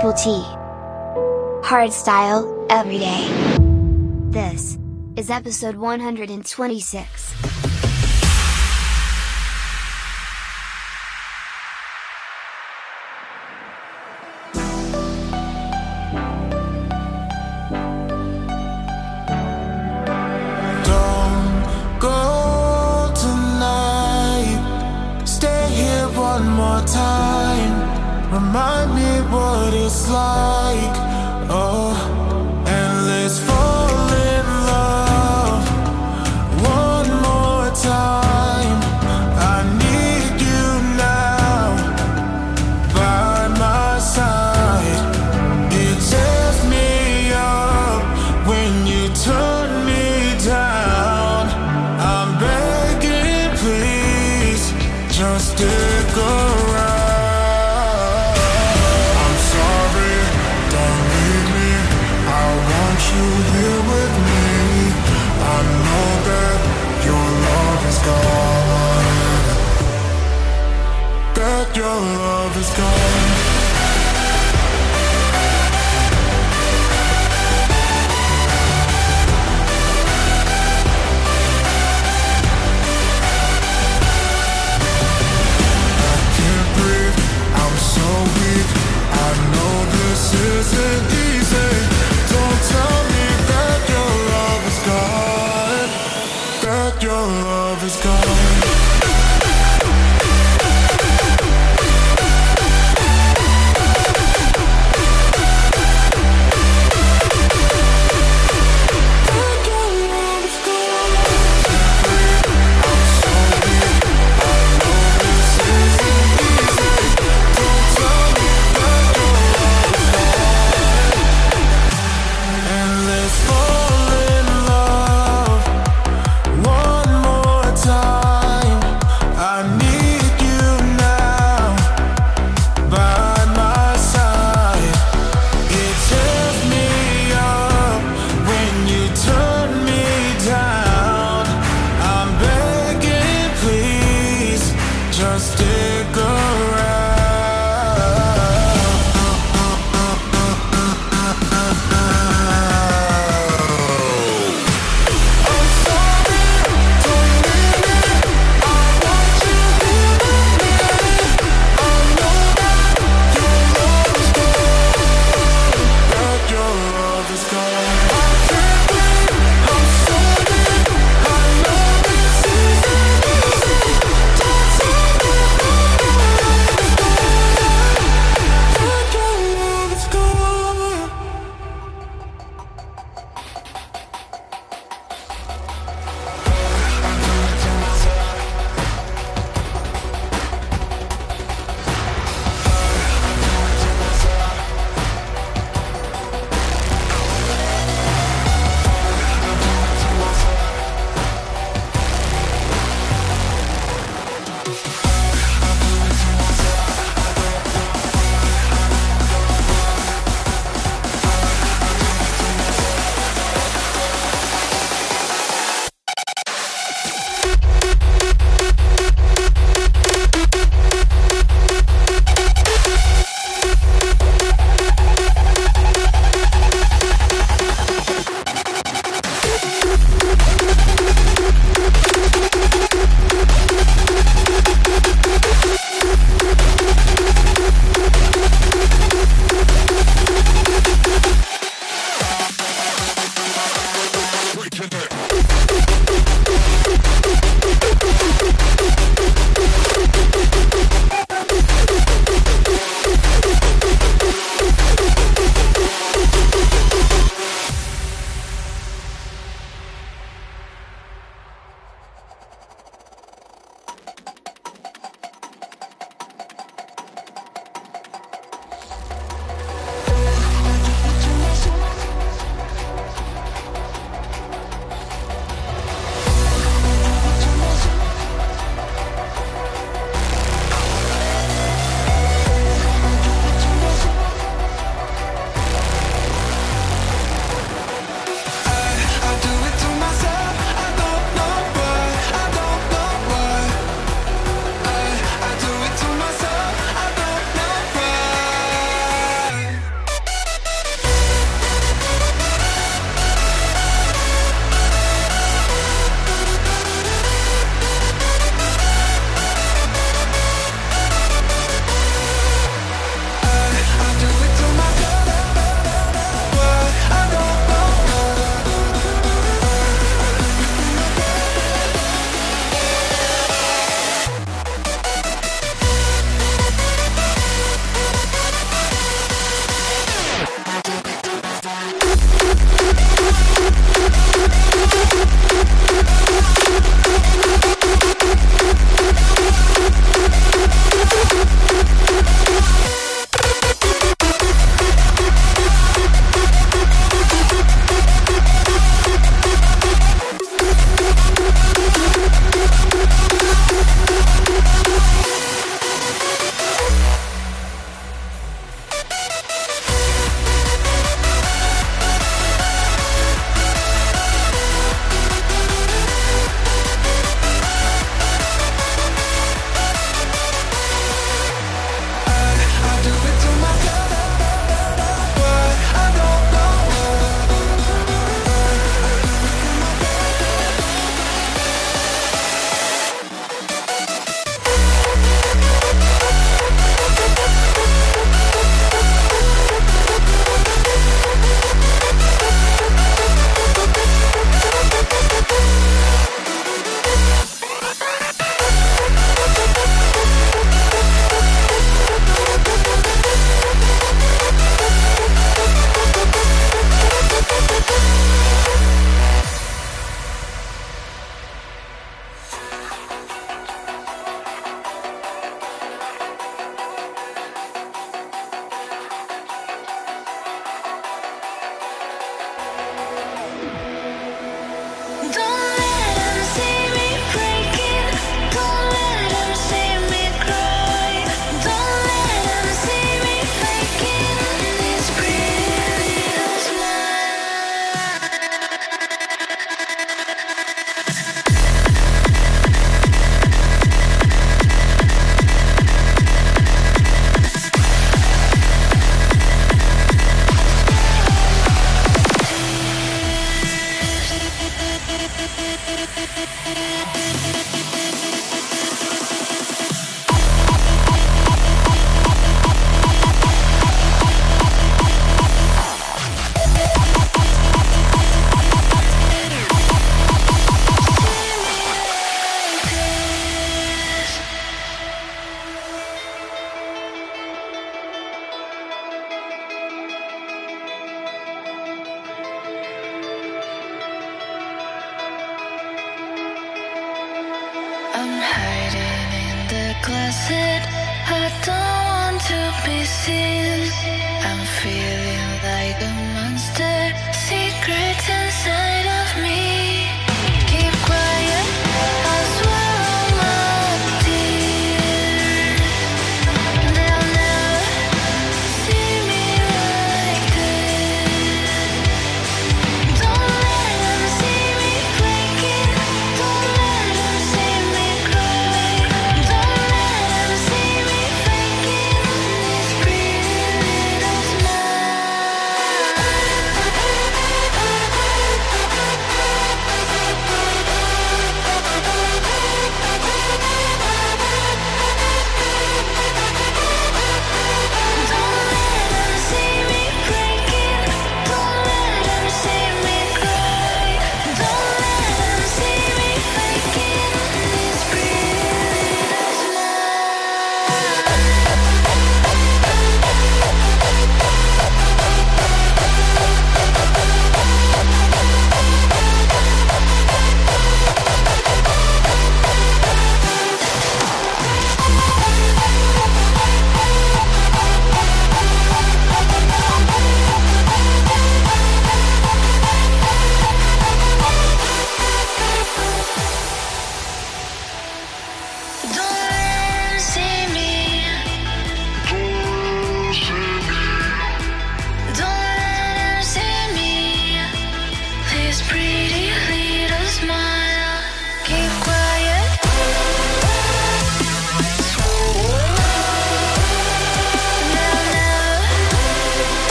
Triple T. Hardstyle, every day. This is episode 126.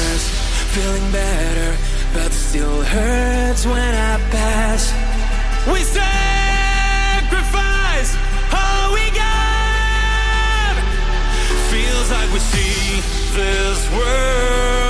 tears, feeling better, but it still hurts when I pass. We sacrifice all we got. Feels like we see this world.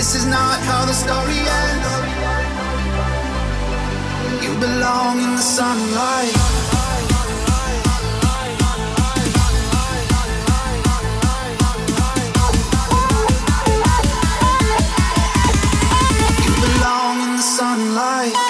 This is not how the story ends. You belong in the sunlight. sunlight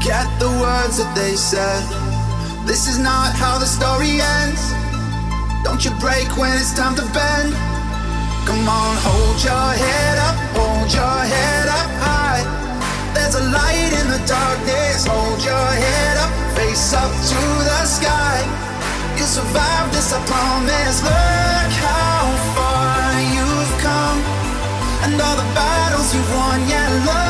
Forget the words that they said. This is not how the story ends. Don't you break when it's time to bend. Come on, hold your head up, hold your head up high. There's a light in the darkness, hold your head up, face up to the sky. you survive this, I promise. Look how far you've come, and all the battles you've won, yeah, look.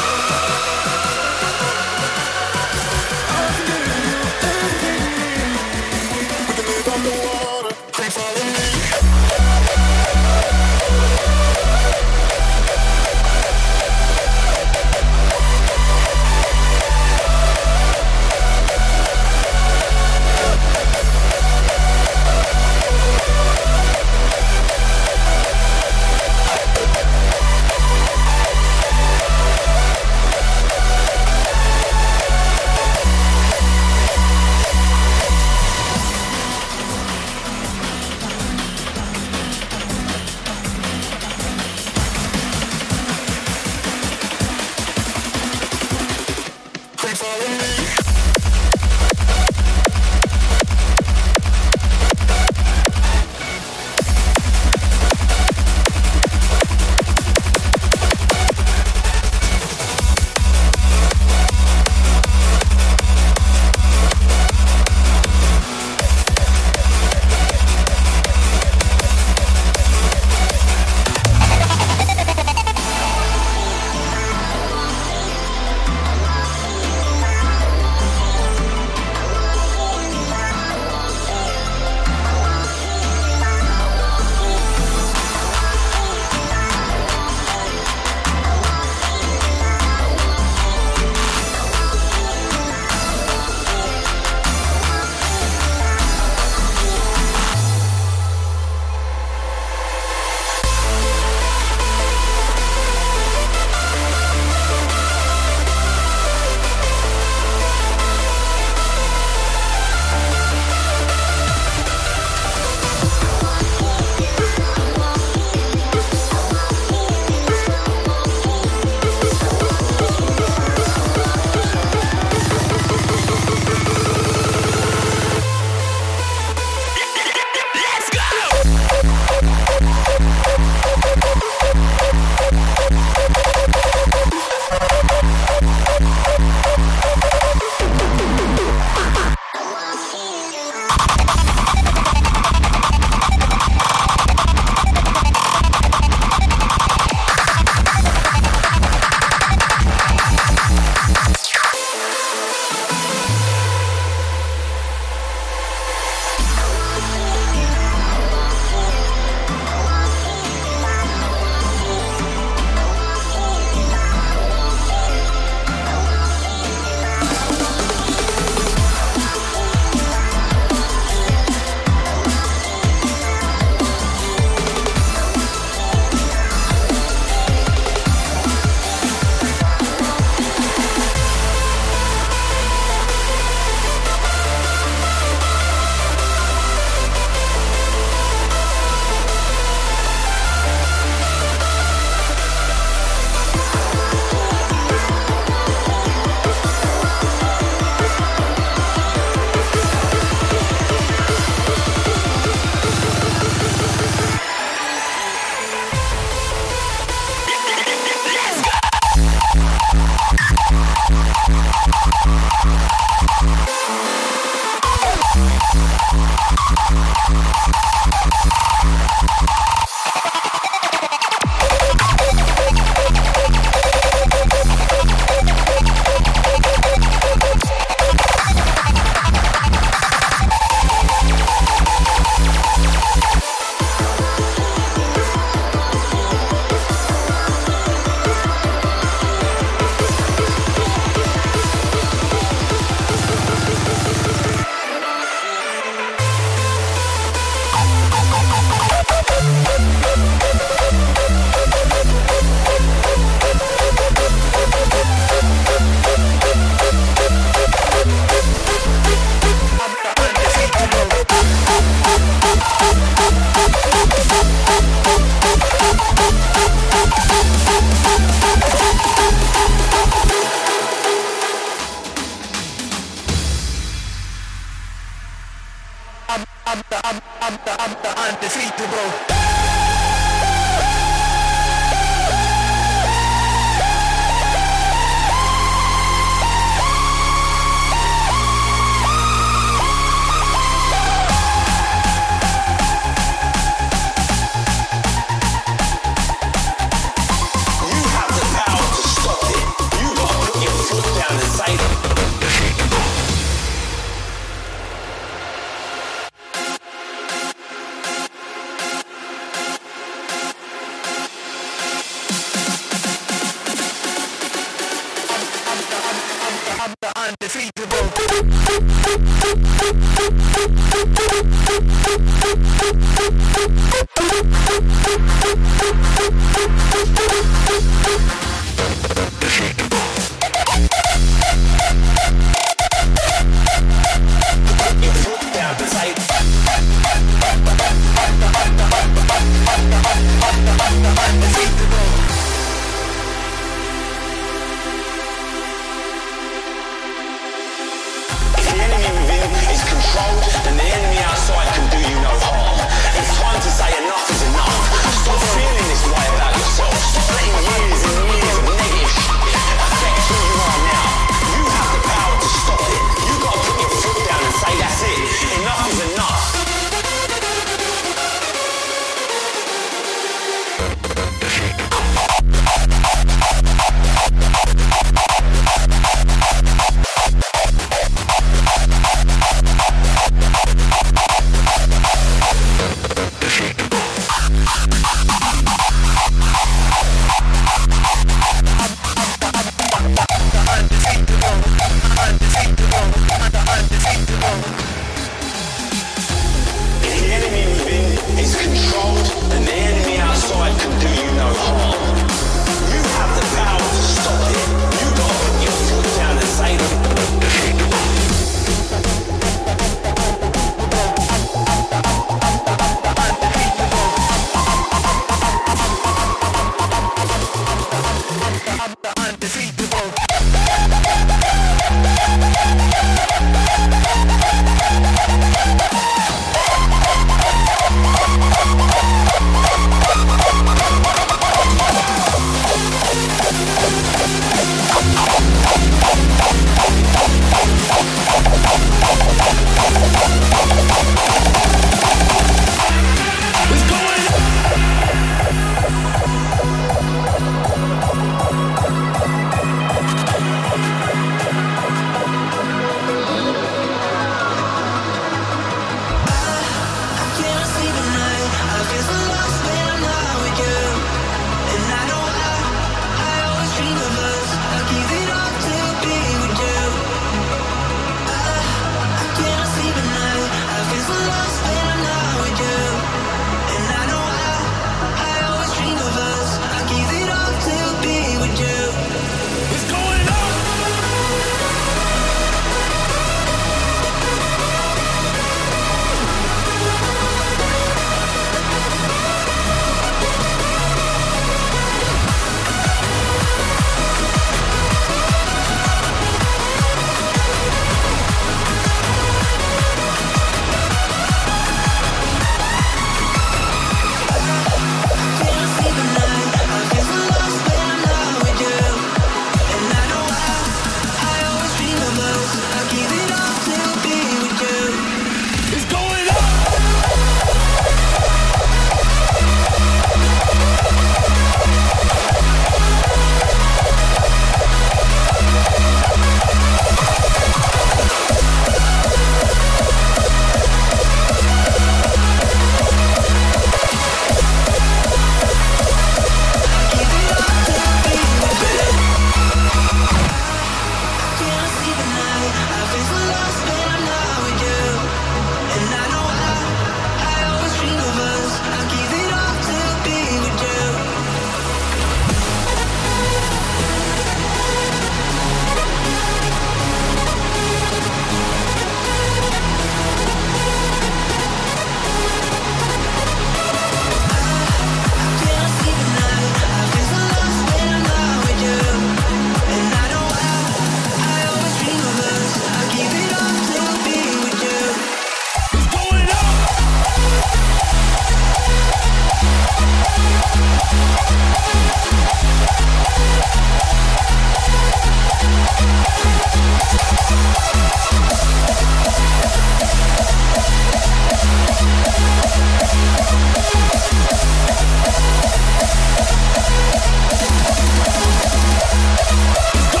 Let's go!